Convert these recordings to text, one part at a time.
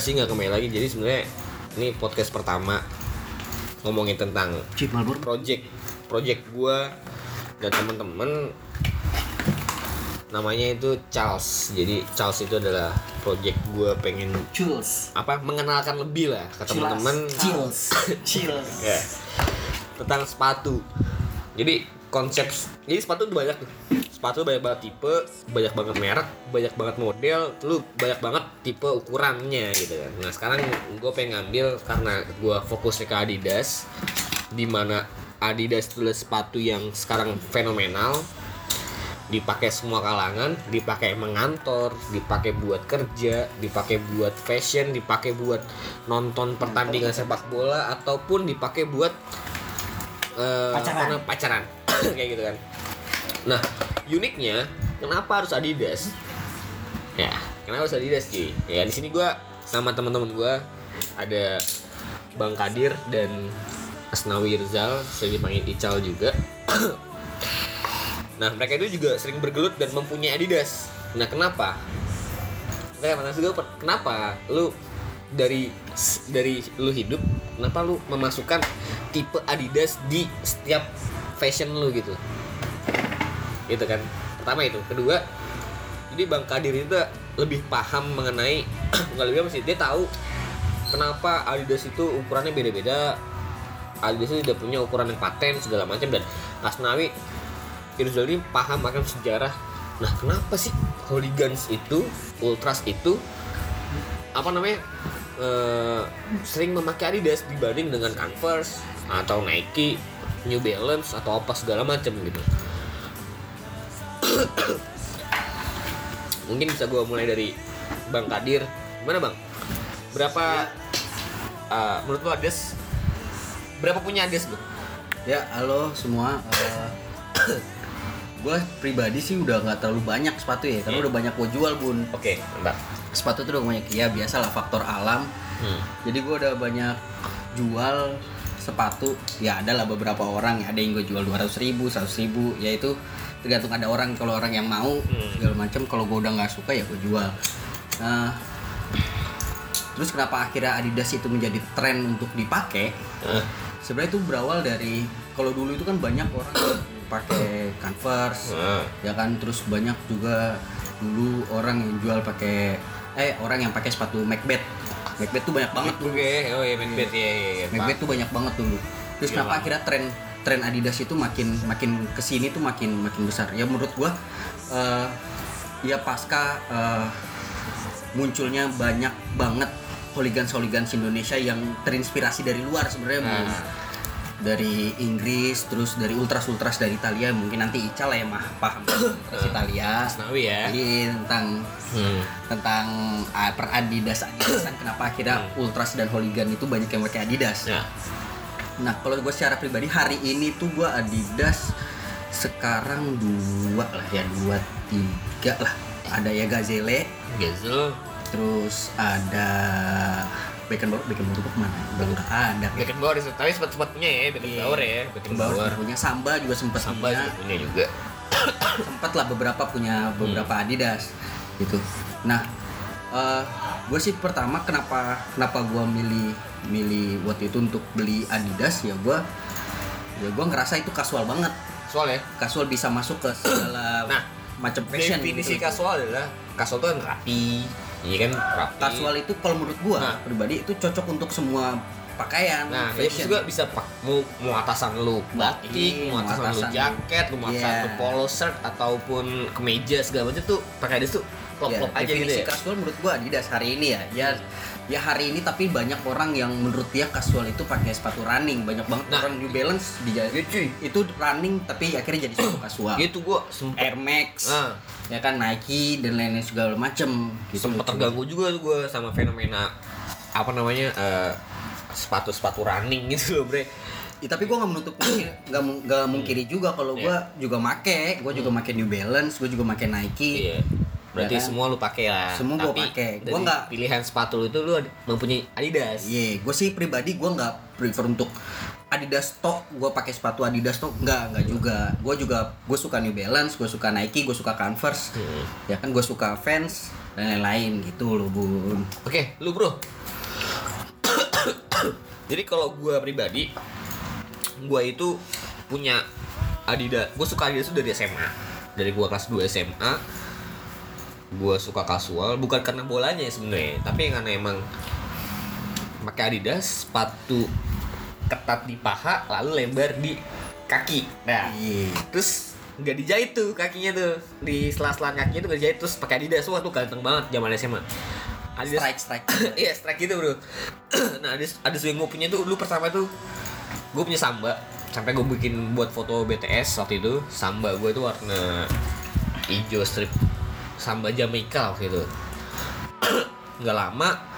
kembali lagi di nggak sih nggak kembali lagi. Jadi sebenarnya ini podcast pertama ngomongin tentang Chip project project gua dan teman-teman namanya itu Charles. Jadi Charles itu adalah project gua pengen Chills apa mengenalkan lebih lah ke teman-teman Chills Chills ya. Tentang sepatu. Jadi konsep jadi sepatu banyak tuh sepatu banyak banget tipe banyak banget merek banyak banget model lu banyak banget tipe ukurannya gitu kan nah sekarang gue pengen ngambil karena gue fokusnya ke Adidas di mana Adidas itu adalah sepatu yang sekarang fenomenal dipakai semua kalangan, dipakai mengantor, dipakai buat kerja, dipakai buat fashion, dipakai buat nonton pertandingan sepak bola ataupun dipakai buat eh, Pacaran. pacaran kayak gitu kan. Nah, uniknya kenapa harus Adidas? Ya, kenapa harus Adidas Ki? Ya di sini gua sama teman-teman gua ada Bang Kadir dan Asnawi Rizal, saya dipanggil Ical juga. Nah, mereka itu juga sering bergelut dan mempunyai Adidas. Nah, kenapa? Nah, mana juga kenapa lu dari dari lu hidup, kenapa lu memasukkan tipe Adidas di setiap fashion lu gitu? Gitu kan. Pertama itu, kedua jadi Bang Kadir itu lebih paham mengenai nggak lebih apa sih dia tahu kenapa Adidas itu ukurannya beda-beda Adidas itu tidak punya ukuran yang paten segala macam dan Asnawi Irzal ini paham akan sejarah. Nah kenapa sih hooligans itu ultras itu apa namanya eh, sering memakai Adidas dibanding dengan Converse atau Nike New Balance atau apa segala macam gitu mungkin bisa gue mulai dari Bang Kadir. Gimana Bang? Berapa eh, menurut lo Adidas berapa punya Adidas lo Ya halo semua. Gue pribadi sih udah nggak terlalu banyak sepatu ya Karena Iya. udah banyak gue jual bun. Oke mantap. Sepatu tuh udah banyak. Ya biasa lah faktor alam. Hmm. Jadi gue udah banyak jual sepatu. Ya ada lah beberapa orang. Ada yang gue jual 200 ribu, 100 ribu. Ya itu tergantung ada orang Kalau orang yang mau Hmm. segala macam Kalau gue udah nggak suka ya gue jual Nah Terus kenapa akhirnya Adidas itu menjadi tren untuk dipakai Hah? sebenarnya itu berawal dari kalau dulu itu kan banyak orang pakai Converse Hah? ya kan terus banyak juga dulu orang yang jual pakai eh orang yang pakai sepatu Macbeth Macbeth tuh banyak banget dulu Oke, oh iya Macbeth ya. Macbeth tuh banyak banget dulu terus Iya, kenapa akhirnya tren tren Adidas itu makin makin ke sini tuh makin makin besar ya menurut gua eh, ya pasca eh, munculnya banyak banget hooligans hooligans Indonesia yang terinspirasi dari luar sebenarnya. Nah. dari Inggris terus dari ultras ultras dari Italia mungkin nanti Ical lah yang mah paham ultras Italia Asnawi ya. Iya, tentang Hmm. tentang uh, per Adidas kenapa akhirnya ultras dan hooligan itu banyak yang pakai Adidas Nah, Nah, kalau gue secara pribadi hari ini tuh gue Adidas sekarang dua lah ya dua tiga lah. Ada ya Gazelle, Gezel, terus ada Beckenbauer, Beckenbauer tuh ke mana? Udah nggak ada. Beckenbauer itu tapi sempat sempat punya ya Beckenbauer ya, Beckenbauer Beckenbauer. punya Samba juga sempat Samba punya. juga punya juga. sempat lah beberapa punya beberapa Hmm. Adidas gitu. Nah, gue sih pertama kenapa kenapa gue milih milih waktu itu untuk beli Adidas ya gue ya gue ngerasa itu kasual banget Soalnya, kasual bisa masuk ke segala Nah, macam fashion definisi gitu. kasual adalah kasual itu kan rapi, iya kan rapi. Kasual itu kalau menurut gua Nah. pribadi itu cocok untuk semua pakaian Nah, itu fashion. juga bisa pak mau, mau atasan lu batik, Iya, mau atasan atasan lu- jaket, lu mau atasan Iya. lu polo shirt ataupun kemeja segala macam tuh pakai Adidas tuh klop-klop Ya, aja gitu definisi ya. kasual menurut gua Adidas hari ini ya. Ya ya hari ini tapi banyak orang yang menurut dia kasual itu pakai sepatu running. Banyak banget Nah. orang New Balance di Iya cuy. itu running tapi akhirnya jadi sepatu kasual. Gitu gua sempet Air Max, Ah. ya kan Nike dan lain-lain segala macem gitu. sempat terganggu juga tuh gue sama fenomena apa namanya eh, sepatu-sepatu running gitu loh bre Ya, tapi gua nggak menutup nggak mu- nggak mungkiri juga kalau Iya. gua juga make, gua juga make New Balance, gua juga make Nike. iya berarti Ya kan? semua lu pakai lah Semua Tapi pakai. Dari nggak- pilihan sepatu lu itu lu mempunyai Adidas Iya, gue sih pribadi gue nggak prefer untuk Adidas tok, gue pakai sepatu Adidas tok, nggak nggak juga. Gue juga gue suka New Balance, gue suka Nike, gue suka Converse, Hmm. ya kan gue suka Vans, dan lain-lain gitu loh bun Oke, lu bro. Jadi kalau gua pribadi, gua itu punya Adidas. Gua suka Adidas itu dari SMA. Dari gua kelas 2 SMA, gua suka kasual bukan karena bolanya ya sebenarnya, tapi karena emang pakai Adidas, sepatu ketat di paha, lalu lebar di kaki. Nah, iya. terus nggak dijahit tuh kakinya tuh. Di sela-sela kakinya tuh nggak dijahit terus pakai Adidas. Wah tuh ganteng banget zaman SMA Adidas strike strike. Iya strike gitu bro. Nah ada ada yang gue punya tuh dulu pertama tuh gue punya samba. Sampai gue bikin buat foto BTS waktu itu samba gue itu warna hijau strip samba Jamaica waktu itu. Nggak lama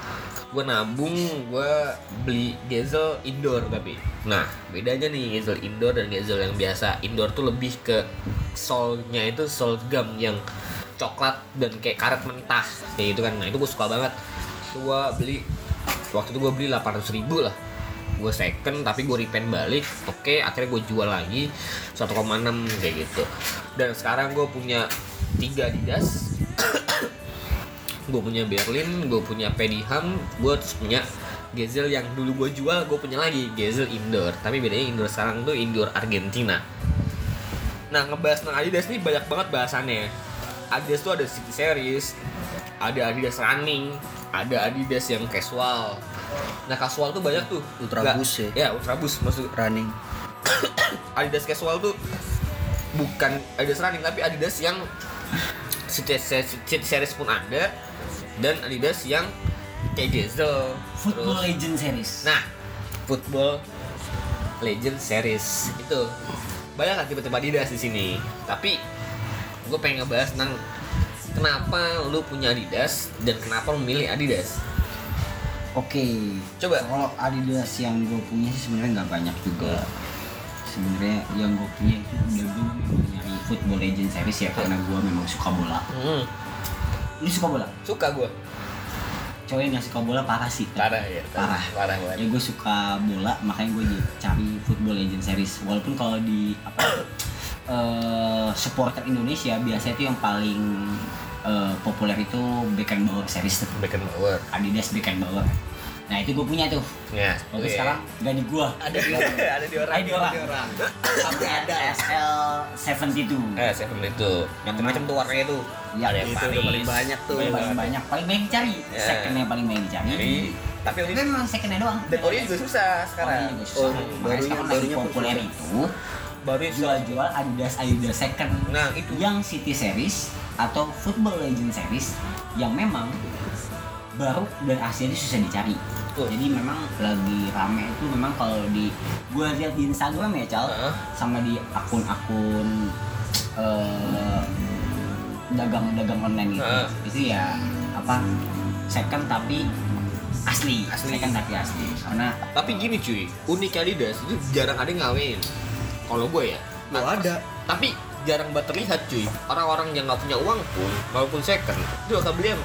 gue nabung gue beli Gezel indoor tapi. Nah bedanya nih Gezel indoor dan Gezel yang biasa. Indoor tuh lebih ke solnya itu sol gum yang coklat dan kayak karet mentah kayak gitu kan. Nah itu gue suka banget. Gue beli waktu itu gue beli 800 ribu lah. Gue second tapi gue repaint balik. Oke akhirnya gue jual lagi 1,6 kayak gitu. Dan sekarang gue punya tiga Adidas gue punya Berlin gue punya Pediham gue terus punya Gezel yang dulu gue jual gue punya lagi Gezel indoor. Tapi bedanya indoor sekarang tuh indoor Argentina. Nah ngebahas tentang Adidas nih banyak banget bahasannya. Adidas tuh ada City Series ada Adidas Running ada Adidas yang casual. Nah casual tuh banyak tuh. Ultra Boost ya? ya Ultra Boost maksud running. Adidas casual tuh bukan Adidas running tapi Adidas yang City series pun ada dan Adidas yang kayak Gezel Football terus- Legend Series. nah Football Legend Series itu banyak kan tipe-tipe Adidas di sini tapi gue pengen ngebahas tentang kenapa lu punya Adidas dan kenapa lu milih Adidas Oke. Coba. Kalau Adidas yang gue punya sih sebenarnya nggak banyak juga. Sebenarnya yang gue punya itu udah gue memang nyari Football Legend Series ya karena gue memang suka bola. hmm, Lu suka bola? suka gue Cowok yang suka bola parah sih. parah ya Parah. parah banget Ya gue suka bola makanya gue cari Football Legend Series. Walaupun kalau di apa eh, supporter Indonesia biasanya itu yang paling eh, populer itu Beckenbauer Series tuh. Beckenbauer Adidas Beckenbauer. Nah itu gue punya tuh. ya Tapi iya. sekarang gak di gua. ada di ada di orang Ada di orang. Sampai ada SL 72. eh seven itu macam-macam tuh warnanya tuh Ya, ada yang itu Paris, paling banyak tuh. Paling, paling banyak, paling banyak dicari. Ya. Secondnya paling banyak dicari. Jadi, tapi Tapi ori memang secondnya doang. dan ori juga susah sekarang Ori juga susah. Oh, barunya- sekarang lagi populer itu baru jual-jual Adidas Adidas second. nah itu Yang City Series atau Football Legend Series yang memang baru dan aslinya susah dicari. Betul. Jadi memang lagi rame itu memang kalau di gua lihat di Instagram ya, Cal, Heeh. sama di akun-akun eh, dagang-dagang online gitu. Heeh. Itu ya apa? Second tapi asli. Asli. Second tapi asli. Karena tapi gini cuy unik Adidas itu jarang ada yang ngawin kalau gue ya Lo ada. tapi jarang banget terlihat cuy orang-orang yang nggak punya uang pun walaupun second itu akan beli yang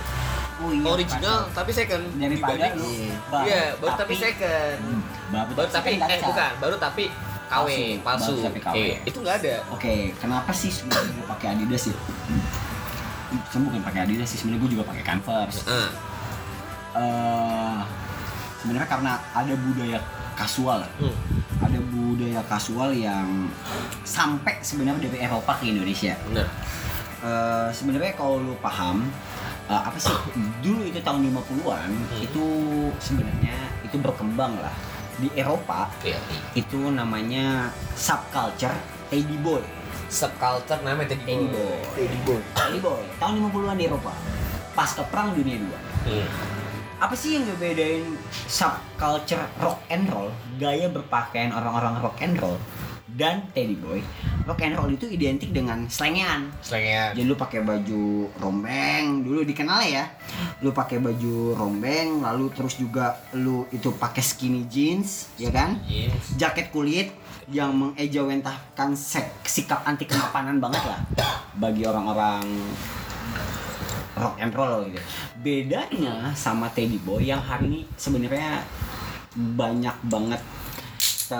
oh iya, original tapi second daripada Dibanding- lu Iya. baru iya baru tapi second Hmm, baru, baru tapi eh bukan baru tapi KW Palsu. palsu Baru tapi KW. Eh, itu nggak ada Oke, kenapa sih sebenarnya pakai Adidas ya? Saya bukan pakai Adidas sih, sebenarnya gue juga pakai Converse. ah Eh, sebenarnya karena ada budaya kasual, hmm. ada budaya kasual yang sampai sebenarnya dari Eropa ke Indonesia. bener Eh, sebenarnya kalau lu paham eh, apa sih? Dulu itu tahun 50-an itu sebenarnya itu berkembang lah. Di Eropa iya. itu namanya subculture teddy boy. Subculture namanya tadi teddy boy. Teddy boy. teddy boy. Tahun 50-an di Eropa. Pasca perang dunia II hmm. apa sih yang ngebedain subculture rock and roll gaya berpakaian orang-orang rock and roll dan teddy boy. Rock and roll itu identik dengan slengean. Slangnya jadi lu pakai baju rombeng dulu dikenal ya. Lu pakai baju rombeng lalu terus juga lu itu pakai skinny jeans ya kan? jeans. Jaket kulit yang mengejawantahkan sikap anti kemapanan banget lah bagi orang-orang rock and roll gitu. Bedanya sama Teddy Boy yang hari ini sebenarnya banyak banget ter,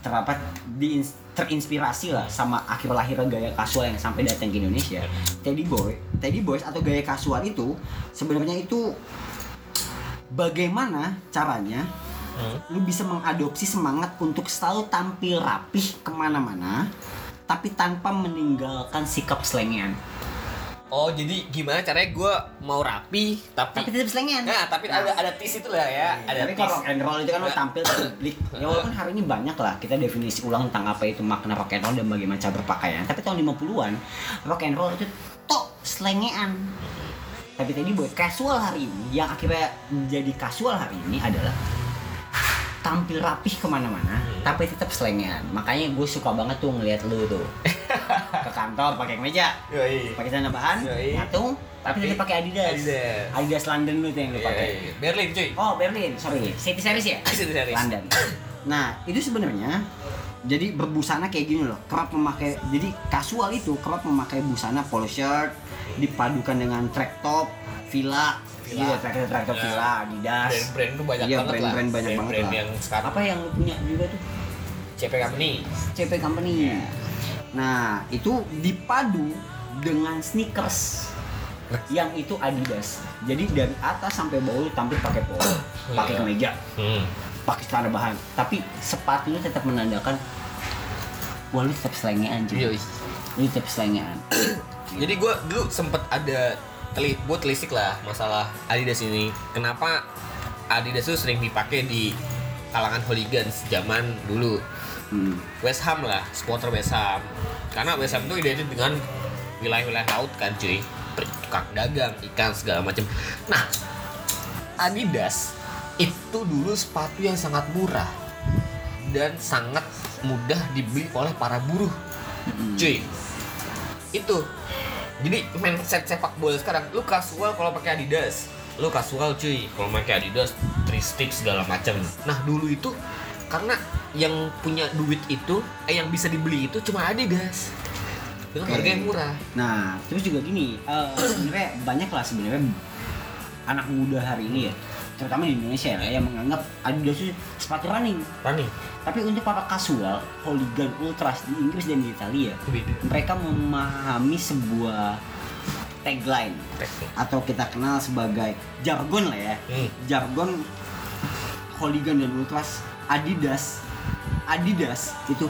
terapat di ins- terinspirasi lah sama akhir lahir gaya kasual yang sampai datang ke Indonesia. Teddy Boy, Teddy Boys atau gaya kasual itu sebenarnya itu bagaimana caranya Hmm. lu bisa mengadopsi semangat untuk selalu tampil rapih ke mana-mana tapi tanpa meninggalkan sikap selengean Oh jadi gimana caranya gue mau rapi tapi, tapi tetap selengean. Nah tapi ada ada tis itu lah ya ada tapi tis. kalau rock and roll itu kan lo tampil ke publik. Ya walaupun hari ini banyak lah kita definisi ulang tentang apa itu makna rock and roll dan bagaimana cara berpakaian. Tapi tahun 50-an rock and roll itu tok selengean. Tapi tadi buat casual hari ini yang akhirnya jadi casual hari ini adalah tampil rapih ke mana-mana tapi tetap selengean makanya gue suka banget tuh ngeliat lu tuh ke kantor pakai Yoi. pakai celana bahan ngatung tapi tetap pakai Adidas Adidas. Adidas London lu tuh yang lu pakai. Berlin cuy Oh Berlin, sorry, City Series ya? City Series. London. Nah itu sebenarnya jadi berbusana kayak gini loh, kerap memakai jadi kasual itu kerap memakai busana polo shirt dipadukan dengan track top, villa, Villa. iya track top Ya. villa, Adidas. brand-brand tuh banyak Iya, banget lah brand-brand banyak banget brand lah. yang sekarang Apa yang lu punya juga tuh? CP Company CP Company. Nah itu dipadu dengan sneakers yang itu Adidas. Jadi dari atas sampai bawah lu tampil pakai polo, pakai Iya. kemeja, hmm. pakai celana bahan tapi sepatunya tetap menandakan wah lu tetap selengean cuy Yoi. lu tetap selengean Jadi gue dulu sempet ada teli, gue telisik lah masalah Adidas ini. Kenapa Adidas tuh sering dipakai di kalangan hooligans zaman dulu. hmm. West Ham lah, supporter West Ham. Karena West Ham itu identik dengan wilayah-wilayah laut kan cuy. Tukang dagang, ikan segala macam. Nah, Adidas itu dulu sepatu yang sangat murah dan sangat mudah dibeli oleh para buruh. Cuy. Itu. Jadi mindset sepak bola sekarang lu kasual kalau pakai Adidas. Lu kasual cuy kalau pakai Adidas, three stick segala macam. Nah, dulu itu karena yang punya duit itu eh yang bisa dibeli itu cuma Adidas. Dengan Oke. harga yang murah. nah terus juga gini eh, sebenarnya banyak lah sebenarnya anak muda hari ini ya terutama di Indonesia ya yang menganggap Adidas itu sepatu running Rani, tapi untuk para kasual hooligan ultras di Inggris dan di Italia beda. mereka memahami sebuah tagline atau kita kenal sebagai jargon lah ya Hmm. jargon hooligan dan ultras Adidas Adidas itu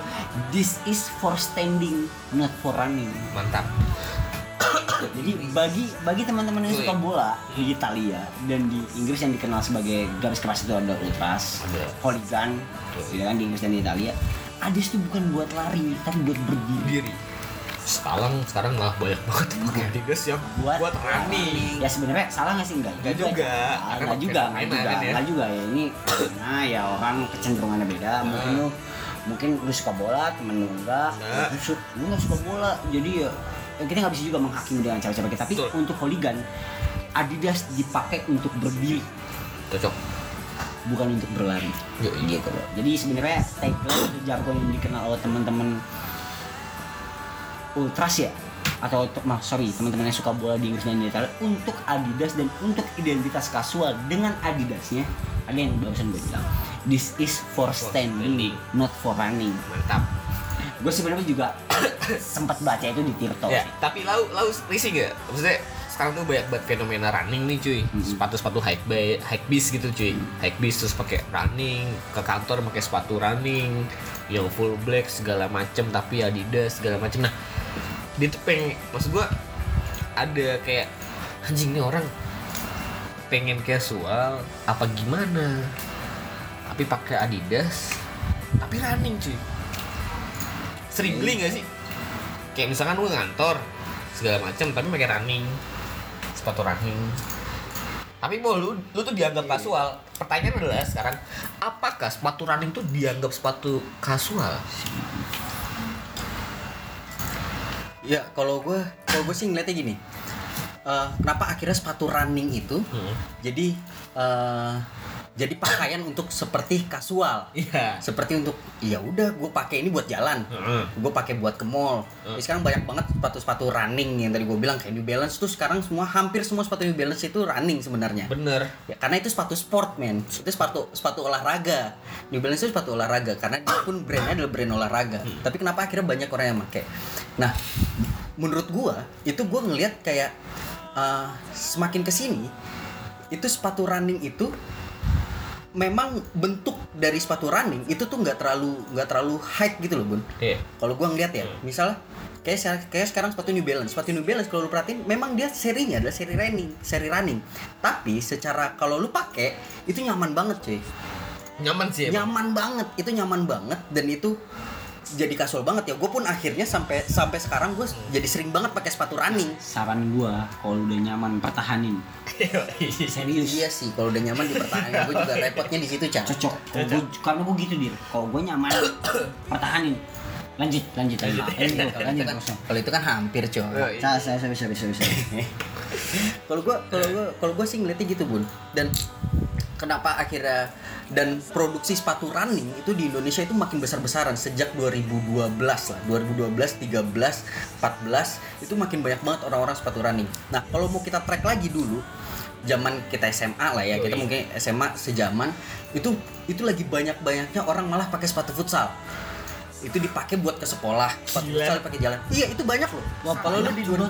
this is for standing not for running Mantap. Jadi bagi bagi teman-teman yang suka bola di Italia dan di Inggris yang dikenal sebagai garis keras itu ada ultras hooligan ya kan di Inggris dan di Italia. Adidas itu bukan buat lari tapi buat berdiri. Diri. Sekarang sekarang malah banyak banget pakai Adidas yang buat, buat running. ya sebenarnya salah nggak sih? Enggak Nggak juga. Ah, Karena nggak pakai juga nggak mainan juga. kan ya. juga ya. Ini nah ya orang kecenderungannya beda. Mungkin lu mungkin lu suka bola temen lu enggak. Nggak. lu, lu nggak suka bola. Jadi ya ya kita nggak bisa juga menghakimi dengan cara-cara kita tapi Betul. untuk hooligan Adidas dipakai untuk berdiri Cocok. bukan untuk berlari Yoi. gitu loh jadi sebenarnya tagline jargon yang dikenal oleh teman-teman ultras ya atau untuk mah sorry teman-teman yang suka bola di Inggris dan di Italia untuk Adidas dan untuk identitas kasual dengan Adidasnya ada yang barusan gue bilang this is for standing standing. not for running Mantap. Gue sebenarnya juga sempat baca itu di Tirto Ya, sih tapi lau lau risih gak? Maksudnya sekarang tuh banyak banget fenomena running nih cuy. Sepatu-sepatu high bay, high beast gitu cuy. High beast terus pakai running, ke kantor pakai sepatu running yang full black segala macem tapi Adidas segala macem. Nah, dia tuh pengen maksud gua ada kayak anjing nih orang pengen casual apa gimana? Tapi pakai Adidas tapi running cuy. Sering beli gak sih? kayak misalkan lu ngantor segala macam tapi pakai running sepatu running tapi mau lu lu tuh dianggap kasual pertanyaan adalah sekarang apakah sepatu running tuh dianggap sepatu kasual Ya kalau gue kalau gue sih ngeliatnya gini. eh, kenapa akhirnya sepatu running itu Hmm. jadi eh, jadi pakaian untuk seperti kasual Iya. seperti untuk ya udah gue pakai ini buat jalan Heeh. gue pakai buat ke mall Hmm. Jadi sekarang banyak banget sepatu-sepatu running yang tadi gue bilang kayak New Balance tuh sekarang semua hampir semua sepatu New Balance itu running sebenarnya Bener. ya, karena itu sepatu sport men itu sepatu sepatu olahraga New Balance itu sepatu olahraga karena dia pun brandnya adalah brand olahraga Hmm. tapi kenapa akhirnya banyak orang yang pakai nah menurut gua itu gua ngelihat kayak uh, semakin ke sini itu sepatu running itu memang bentuk dari sepatu running itu tuh nggak terlalu nggak terlalu high gitu loh bun Iya. kalau gua ngeliat ya misalnya kayak kayak sekarang sepatu New Balance sepatu New Balance kalau lu perhatiin memang dia serinya adalah seri running seri running tapi secara kalau lu pakai itu nyaman banget cuy Nyaman sih. emang. nyaman banget itu nyaman banget dan itu jadi kasual banget ya gue pun akhirnya sampai sampai sekarang gue jadi sering banget pakai sepatu running Saran gua kalau udah nyaman pertahanin. Serius. iya sih kalau udah nyaman dipertahankan gue juga repotnya di situ cah Cocok. Kalau gua, karena gua gitu dir. Kalau gua nyaman pertahanin. Lanjut, lanjut. Lanjut, kalau itu lanjut kan terus. kalau itu kan hampir coy Oh, iya. Saya, saya, saya, saya, saya, saya. kalau gua kalau gua kalau gua sih ngeliatnya gitu bun dan kenapa akhirnya dan produksi sepatu running itu di Indonesia itu makin besar-besaran sejak 2012 lah. 2012 13 14 itu makin banyak banget orang-orang sepatu running. Nah kalau mau kita track lagi dulu zaman kita SMA lah ya kita mungkin SMA sejaman itu itu lagi banyak-banyaknya orang malah pakai sepatu futsal itu dipakai buat ke sekolah. Gila. futsal dipakai jalan. Iya itu banyak loh. Kalau lu di dua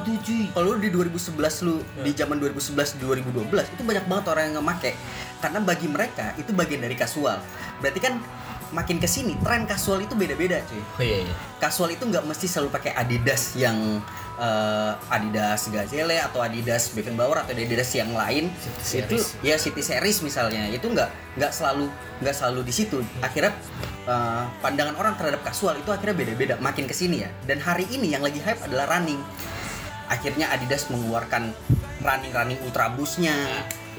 kalau lu di 2011 lu di zaman 2011 2012 itu banyak banget orang yang nggak make karena bagi mereka itu bagian dari kasual. Berarti kan makin ke sini tren kasual itu beda-beda cuy. Oh iya iya. kasual itu nggak mesti selalu pakai Adidas yang eh, Adidas Gazelle atau Adidas Beckenbauer atau Adidas yang lain City itu Series. ya City Series misalnya itu nggak nggak selalu nggak selalu di situ. Akhirnya eh, pandangan orang terhadap kasual itu akhirnya beda-beda makin ke sini ya. Dan hari ini yang lagi hype adalah running. Akhirnya Adidas mengeluarkan running running ultra boostnya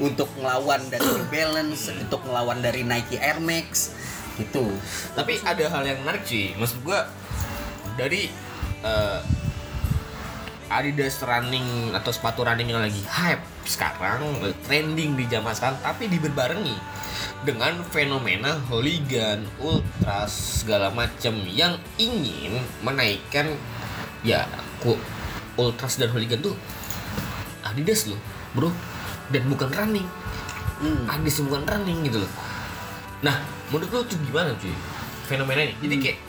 untuk ngelawan dari New Balance untuk ngelawan dari Nike Air Max gitu. Tapi ada hal yang menarik sih. Maksud gua dari eh, Adidas running atau sepatu running yang lagi hype sekarang trending di zaman sekarang tapi diberbarengi dengan fenomena hooligan, ultras segala macam yang ingin menaikkan ya ku, ultras dan hooligan tuh Adidas loh, bro, dan bukan running. Hmm. Adidas bukan running gitu loh. Nah, menurut lo tuh gimana cuy fenomena ini? Jadi kayak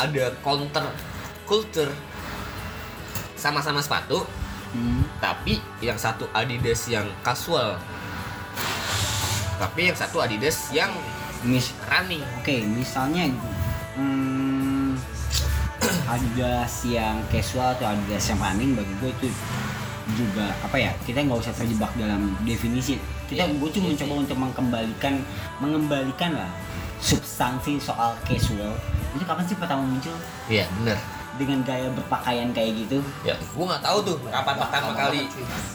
ada counter culture sama-sama sepatu, Hmm. tapi yang satu Adidas yang casual, tapi yang satu Adidas yang Mis, running. Oke, misalnya hmm, Adidas yang casual atau Adidas yang running bagi gue itu juga apa ya kita nggak usah terjebak dalam definisi kita Iya, gue cuma iya mencoba untuk mengembalikan mengembalikan lah substansi soal casual itu kapan sih pertama muncul Iya bener. Dengan gaya berpakaian kayak gitu Ya, gua nggak tahu tuh kapan pertama kali.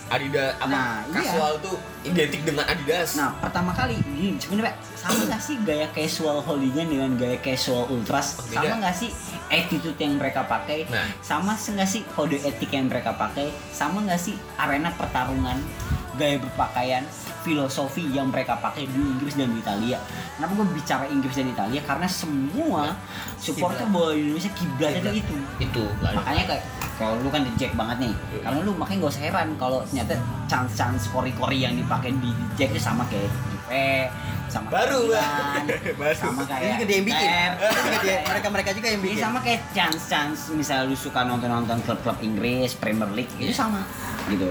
Adidas apa Nah, iya. casual tuh identik dengan Adidas. Nah, pertama kali ini sebenarnya sama nggak sih gaya casual hooligan dengan gaya casual ultras? Oh, sama nggak sih attitude yang mereka pakai? Nah. Sama nggak sih kode etik yang mereka pakai? Sama nggak sih arena pertarungan, gaya berpakaian, filosofi yang mereka pakai di Inggris dan di Italia? Kenapa gue bicara Inggris dan Italia? Karena semua supporter bola Indonesia kiblatnya itu itu makanya kayak kalau lu kan Jack banget nih Iya. karena lu makanya gak usah heran kalau ternyata chance chance kori kori yang dipakai di Jack itu sama kayak Juve sama Baru, Baru. sama ini kayak yang bikin. Ini dia- mereka mereka juga yang Ini bikin. sama kayak chance chance. Misalnya lu suka nonton nonton klub klub Inggris Premier League itu sama. Gitu.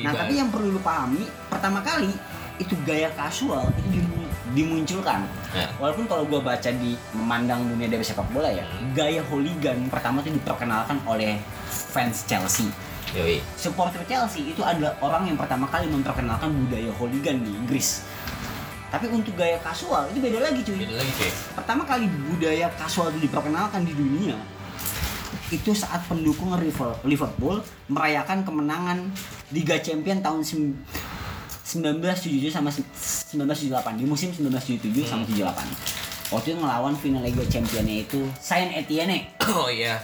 Nah tapi yang perlu lu pahami pertama kali itu gaya kasual itu dimu- dimunculkan. Ya. Walaupun kalau gue baca di memandang dunia dari sepak bola ya, gaya hooligan pertama itu diperkenalkan oleh fans Chelsea. Yoi. Supporter Chelsea itu adalah orang yang pertama kali memperkenalkan budaya hooligan di Inggris. Tapi untuk gaya kasual itu beda lagi cuy. Beda lagi cuy. Pertama kali budaya kasual itu diperkenalkan di dunia itu saat pendukung Liverpool merayakan kemenangan Liga Champion tahun sem- 1977 sama se- 1978 di musim 1977 sama 78 waktu itu ngelawan final Liga Championnya itu Saint Etienne Oh iya.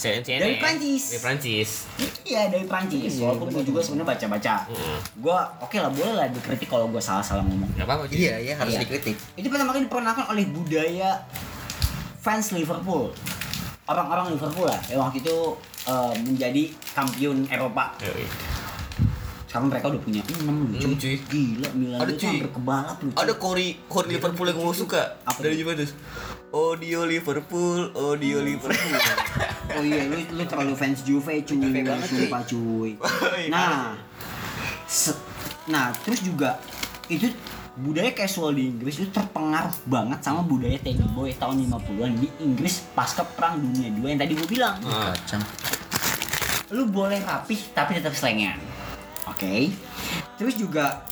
CNN. Dari Prancis. Dari Prancis. Iya dari Prancis. Iya, Walaupun gue juga sebenarnya baca-baca. Hmm. Gue oke lah boleh lah dikritik kalau gue salah-salah ngomong. Gak apa-apa. Iya, iya harus Iya. dikritik. Itu pertama kali diperkenalkan oleh budaya fans Liverpool. Orang-orang Liverpool lah yang waktu itu eh, menjadi kampion Eropa. Yoi. Sekarang mereka udah punya 6 loh Enam, cuy. cuy. Gila Milan Ada, itu cuy. hampir kebalap. Ada Kori Kori Liverpool yang gue suka Apa dari? Juventus. Odio Liverpool, Odio Liverpool. Oh iya lu lu terlalu fans Juve cuy. Juve banget, cuy. Sumpah cuy. Woi, Nah, se- nah terus juga itu budaya casual di Inggris itu terpengaruh banget sama budaya Teddy Boy tahun 50-an di Inggris pasca perang dunia II yang tadi gue bilang. Ah, Kacang. Lu boleh rapih tapi tetap selengean. Oke. Terus juga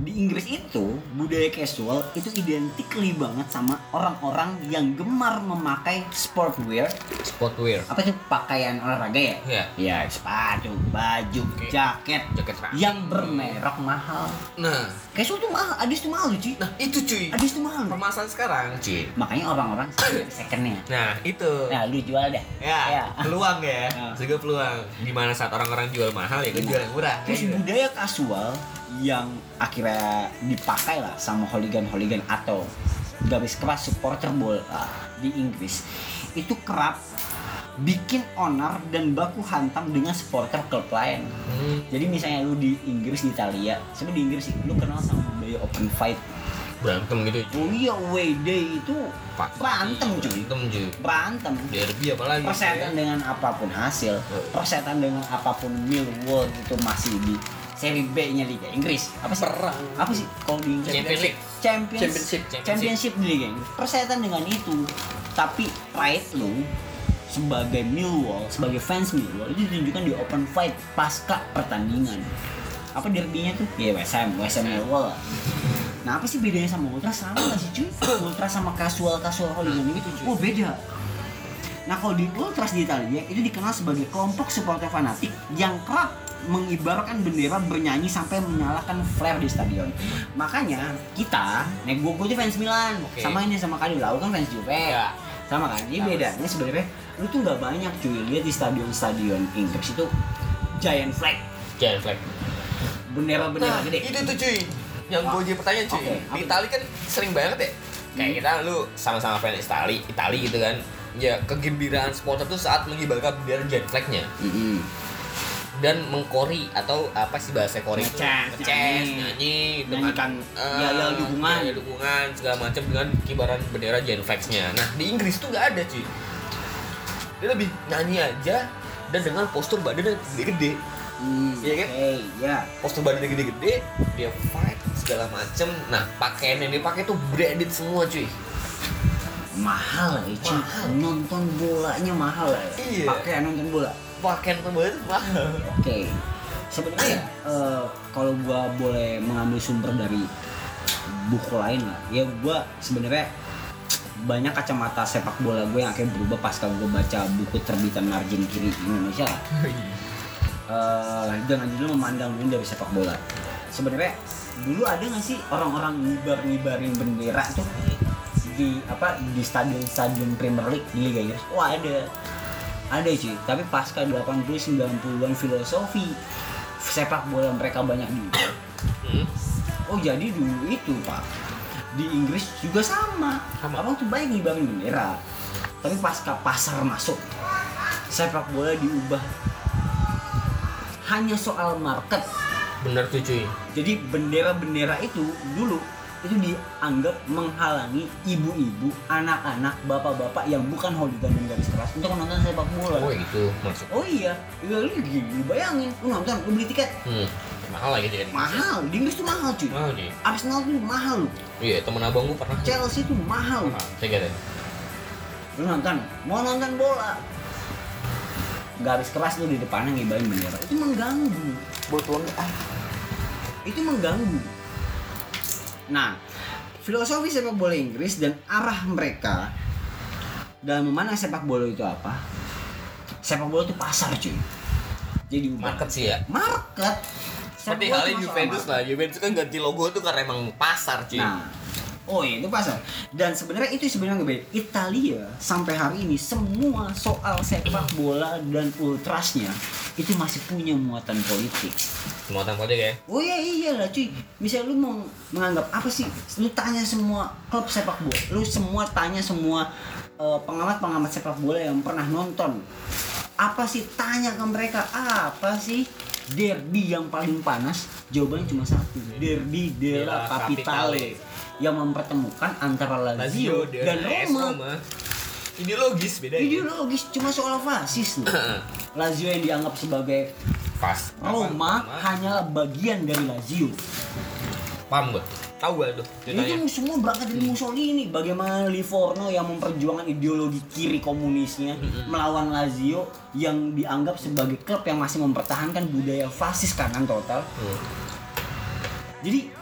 di Inggris itu budaya casual itu identikly banget sama orang-orang yang gemar memakai sportwear sportwear. apa itu pakaian olahraga ya? Iya. Ya sepatu, baju, Oke. jaket, Jaket seragam. yang bermerek mahal. Nah, Casual tuh mahal, Adis tuh mahal cuy. nah itu cuy. Adis tuh mahal. Permasalahan sekarang, cuy. Makanya orang-orang secondnya. Nah, itu. Nah lu jual dah. Ya, peluang ya. Ah. Juga peluang. Di mana saat orang-orang jual mahal ya gue jual yang murah. Terus gitu. budaya kasual yang akhirnya dipakai lah sama hooligan-hooligan atau garis keras supporter bola di Inggris itu kerap bikin onar dan baku hantam dengan supporter klub lain. Hmm, Jadi misalnya lu di Inggris di Italia, sebenarnya di Inggris lu kenal sama budaya open fight. berantem gitu. cuy. Oh iya day itu Pak. berantem cuy. Berantem cuy. Berantem. Derby apalagi. Persetan dengan apa pun hasil, persetan dengan apa pun Millwall itu masih di seri B-nya Liga Inggris. Apa sih? Perang. Apa sih kalau di Inggris? Champions League. Champions, Championship. Championship di Liga Inggris. Persetan dengan itu. Tapi pride lu sebagai Millwall, sebagai fans Millwall itu ditunjukkan di open fight pasca pertandingan. Apa derbynya tuh? Ya West Ham, West Ham Millwall. Nah apa sih bedanya sama Ultra sama gak sih cuy? Ultra sama casual casual hooligan gitu cuy. Oh beda. Nah kalau di Ultras di Italia itu dikenal sebagai kelompok supporter fanatik yang kerap mengibarkan bendera bernyanyi sampai menyalakan flare di stadion. Makanya kita, nih gue gue fans Milan, Oke. sama ini sama kali lah, lu kan fans Juve, Ya. sama kan? Ini bedanya sebenarnya lu tuh nggak banyak cuy lihat di stadion-stadion Inggris itu giant flag, Giant flag. bendera-bendera Nah, gede. itu tuh cuy. Yang gue jadi pertanyaan cuy. Oke, Di Itali kan sering banget ya. Kayak kita lu sama-sama fans Itali, Itali gitu kan. Ya, kegembiraan supporter tuh saat mengibarkan bendera giant flag-nya Mm-mm. Dan mengkori atau apa sih bahasa kori? Ngecas, nyanyi. nyanyi, eh, yel-yel dukungan. yel-yel dukungan segala macam dengan kibaran bendera giant flags-nya. Nah, di Inggris tuh nggak ada cuy. Dia lebih nyanyi aja dan dengan postur badannya gede-gede. Hmm, Iya kan? Oke, ya. postur badannya gede-gede dia fight segala macem nah pakaian yang dia pakai tuh branded semua cuy mahal ya cuy. Mahal. nonton bolanya mahal ya. Iya. pakaian nonton bola pakaian pemain itu mahal oke. Sebenarnya eh, kalau gua boleh mengambil sumber dari buku lain lah ya gua sebenarnya banyak kacamata sepak bola gue yang akhirnya berubah pasca gue baca buku terbitan margin kiri Indonesia. Lah. Eh, dengan judul memandang dunia dari sepak bola. Sebenarnya dulu ada nggak sih orang-orang ngibar ngibarin bendera tuh di apa di stadion-stadion Premier League di Liga Inggris? Wah ada ada cuy tapi pasca 80 90-an filosofi sepak bola mereka banyak diubah Hmm. oh jadi dulu itu pak di Inggris juga sama. Abang tuh banyak ngibarin bendera. Tapi pasca pasar masuk sepak bola diubah hanya soal market. Bener tuh cuy. Jadi bendera-bendera itu dulu itu dianggap menghalangi ibu-ibu, anak-anak, bapak-bapak yang bukan hooligan dan garis keras untuk menonton sepak bola. oh itu masuk Oh iya, iya lu, lu bayangin, lu nonton, lu beli tiket hmm. mahal lagi jadi mahal, di Inggris tuh mahal cuy. mahal cuy Arsenal tuh mahal loh, iya temen abang gue pernah Chelsea tuh mahal. mahal saya kira Lu nonton, mau nonton bola, garis keras lu di depannya ngibarin bendera, itu mengganggu. Buat ah. itu mengganggu. Nah, filosofi sepak bola Inggris dan arah mereka dalam memandang sepak bola itu apa? Sepak bola itu pasar cuy. Jadi market sih ya Market. seperti halnya Juventus lah Juventus kan ganti logo tuh karena emang pasar cuy Nah, Oh iya, itu pasar. Dan sebenarnya itu sebenarnya nggak beda. Italia sampai hari ini semua soal sepak bola dan ultrasnya itu masih punya muatan politik. Muatan politik ya. Oh iya iyalah cuy. Misalnya lu mau menganggap apa sih? Lu tanya semua klub sepak bola, lu semua tanya semua eh, pengamat-pengamat sepak bola yang pernah nonton. Apa sih tanya ke mereka apa sih derby yang paling panas? Jawabannya cuma satu. Derby della Della Capitale yang mempertemukan antara Lazio, dan AS Roma. Ideologis beda ya. Ideologis cuma soal fasis loh. Lazio yang dianggap sebagai Pas. Roma hanyalah bagian dari Lazio. Paham gue. Tahu gue tuh ceritanya. Itu semua berangkat dari Mussolini. Bagaimana Livorno yang memperjuangkan ideologi kiri komunisnya melawan Lazio yang dianggap sebagai klub yang masih mempertahankan budaya fasis kanan total. Hmm. Jadi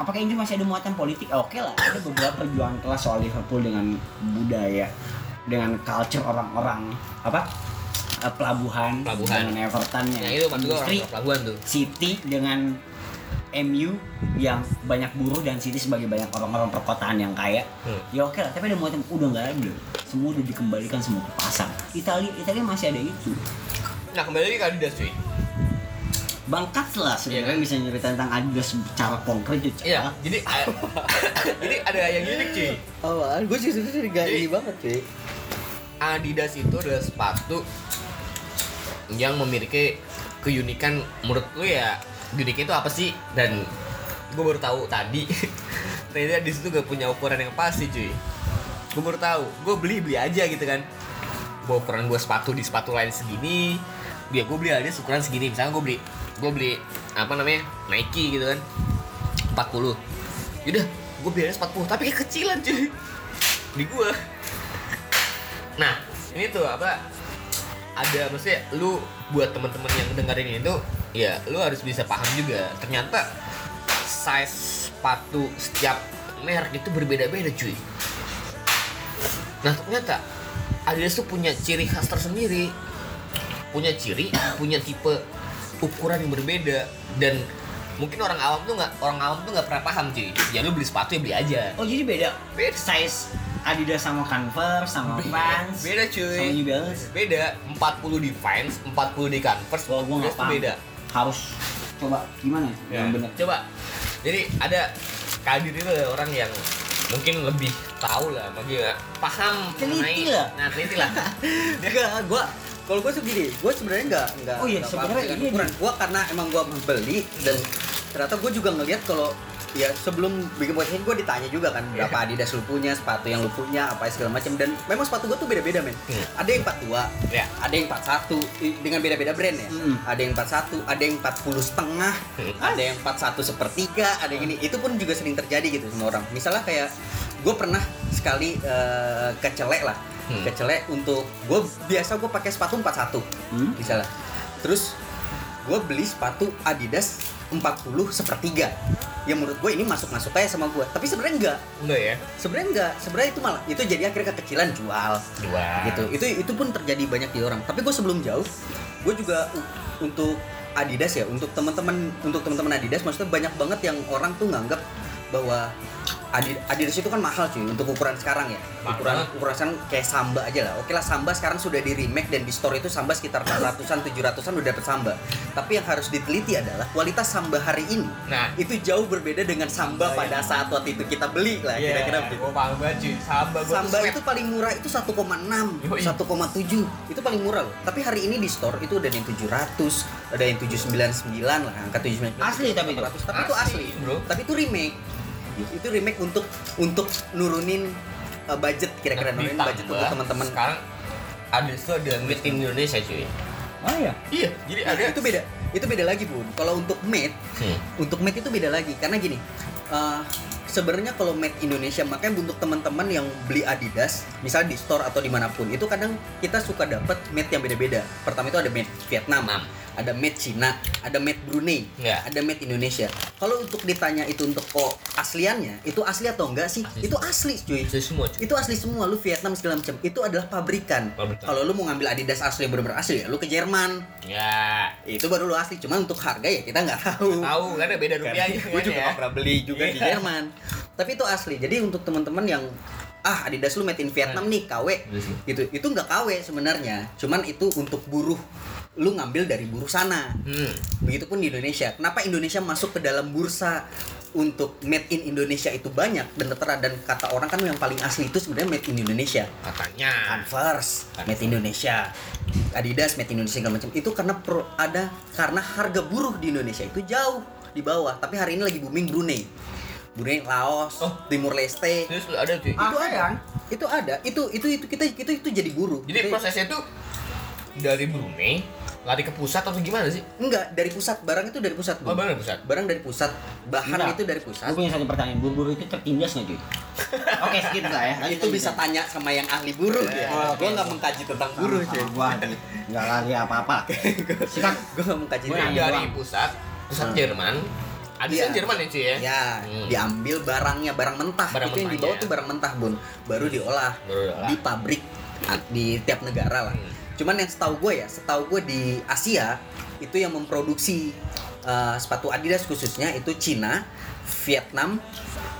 apakah ini masih ada muatan politik? Ah, Oke lah, ada beberapa perjuangan kelas soal Liverpool dengan budaya, dengan culture orang-orang apa eh, pelabuhan, Pelabuhan. dengan Everton yang Yang itu industri. orang pelabuhan tuh. City dengan MU yang banyak buruh dan City sebagai banyak orang-orang perkotaan yang kaya Hmm. ya oke lah tapi ada muatan udah nggak ada semua udah dikembalikan semua ke pasar Italia Italia masih ada itu Nah kembali lagi ke Adidas cuy. Bangkat lah sebenarnya bisa nyerita tentang Adidas secara konkret itu Iya. Jadi jadi ada yang unik cuy. Awal, gue sih sebenarnya gak ini banget cuy. Adidas itu adalah sepatu yang memiliki keunikan menurut lu ya uniknya itu apa sih dan gue baru tahu tadi ternyata di situ gak punya ukuran yang pasti cuy gue baru tahu gue beli beli aja gitu kan gue ukuran gue sepatu di sepatu lain segini dia gue beli aja ukuran segini misalnya gue beli gue beli apa namanya Nike gitu kan 40 yaudah gue beli aja 40 tapi kekecilan cuy di gue Nah, ini tuh apa? Ada maksudnya lu buat teman-teman yang dengerin itu ya lu harus bisa paham juga. Ternyata size sepatu setiap merek itu berbeda-beda, cuy. Nah, ternyata Adidas tuh punya ciri khas tersendiri. Punya ciri, punya tipe ukuran yang berbeda. Dan mungkin orang awam tuh nggak orang awam tuh nggak pernah paham cuy. Ya lu beli sepatu ya beli aja. Oh jadi beda? Beda. size Adidas sama Converse sama Vans beda cuy. sama New Balance beda 40 di Vans 40 di Converse. Wah, gua nggak paham. beda. Harus coba gimana yang benar coba. Jadi ada kadir itu orang yang mungkin lebih tahu lah bagi paham Teliti lah. nah teliti lah. Enggak, gua kalau gue segini, gue sebenarnya nggak nggak. Oh iya, sebenarnya ini ukuran. Gue karena emang gue beli dan ternyata gue juga ngeliat kalau ya sebelum bikin podcast ini gue ditanya juga kan berapa Iya. Adidas lu punya, sepatu yang lu punya, apa segala macam dan memang sepatu gue tuh beda-beda men. Hmm. Ada yang 42, ya ada yang 41 i- dengan beda-beda brand ya. Hmm. Ada yang 41, ada yang 40 setengah, ada yang 41 sepertiga, ada yang ini. Itu pun juga sering terjadi gitu sama orang. Misalnya kayak gue pernah sekali eh, kecelek lah, Hmm. kecelek untuk gue biasa gue pakai sepatu 41 Hmm? misalnya. Terus gue beli sepatu Adidas 40 sepertiga. Ya menurut gue ini masuk-masuk aja sama gue. Tapi sebenarnya enggak. enggak ya Sebenarnya enggak. Sebenarnya itu malah itu jadi akhirnya kekecilan jual dua gitu itu itu pun terjadi banyak di orang tapi gue sebelum jauh gue juga untuk Adidas ya untuk teman-teman untuk teman-teman Adidas maksudnya banyak banget yang orang tuh nganggap bahwa Adidas itu kan mahal cuy untuk ukuran sekarang ya ukuran ukuran sekarang kayak Samba aja lah oke lah Samba sekarang sudah di remake dan di store itu Samba sekitar 600-an 700-an udah dapet Samba tapi yang harus diteliti adalah kualitas Samba hari ini nah itu jauh berbeda dengan Samba pada saat waktu itu kita beli lah Iya, kira-kira begitu gue paham banget cuy Samba Samba itu paling murah itu 1,6, Yoi. 1,7 itu paling murah loh. Tapi hari ini di store itu ada yang 700, ada yang 799 lah, angka 799. Asli tapi itu? 800. Tapi itu asli, Asli, bro. Tapi itu remake. Itu remake untuk untuk nurunin uh, budget kira-kira nurunin budget untuk teman-teman. sekarang Adidas tuh ada made in Indonesia cuy oh ya iya jadi Nah, ada itu beda. Itu beda lagi, Bun. Kalau untuk made, Hmm. untuk made itu beda lagi karena gini uh, sebenarnya kalau made Indonesia makanya untuk teman-teman yang beli Adidas misalnya di store atau di mana pun itu kadang kita suka dapat made yang beda-beda pertama itu ada made Vietnam Vietnam. Ada made Cina ada made Brunei Ya. ada made Indonesia. Kalau untuk ditanya itu untuk oh asliannya itu asli atau enggak sih? Asli. itu asli cuy. Itu semua cuy. Itu asli semua lu Vietnam segala macam. Itu adalah pabrikan, Pabrikan. kalau lu mau ngambil Adidas asli yang benar-benar asli ya lu ke Jerman. Ya. Itu baru lu asli cuma untuk harga ya kita nggak tahu. Tahu karena beda rupiahnya gue juga nggak pernah beli juga di Iya. Jerman. Tapi itu asli. Jadi untuk teman-teman yang ah Adidas lu made in Vietnam nih KW Iya gitu. Itu nggak KW sebenarnya. Cuman itu untuk buruh lu ngambil dari buruh sana. Hmm. begitupun di Indonesia. Kenapa Indonesia masuk ke dalam bursa untuk made in Indonesia itu banyak dan tertera? Dan kata orang kan yang paling asli itu sebenarnya made in Indonesia. Katanya. Converse made in Indonesia. Adidas made in Indonesia segala macam. Itu karena pro, ada karena harga buruh di Indonesia itu jauh di bawah. Tapi hari ini lagi booming Brunei. Brunei Laos Oh. Timur Leste. Terus ada cuy. itu ada. itu ada. Itu itu itu kita itu itu jadi buruh. Jadi prosesnya tuh dari Brunei lari ke pusat atau gimana sih? enggak dari pusat barang itu dari pusat Oh, Bu. barang dari pusat. barang dari pusat bahan Enggak. itu dari pusat Gue punya satu pertanyaan, buru-buru itu tertindas nggak cuy? Oke, skip lah ya. itu bisa tanya sama yang ahli buruh ya Oh, oke. gua nggak mengkaji tentang buruh cuy Gua nggak lagi apa-apa. Sikat. gua nggak mengkaji nanya dari doang. pusat, pusat Hmm. Jerman. Ada Iya. Jerman ya cuy ya? ya Hmm. diambil barangnya barang mentah Barang itu yang mentahnya. dibawa tuh barang mentah bun baru diolah Baru diolah. di pabrik di tiap negara lah Hmm. Cuman yang setahu gue ya setahu gue di Asia itu yang memproduksi uh, sepatu Adidas khususnya itu Cina Vietnam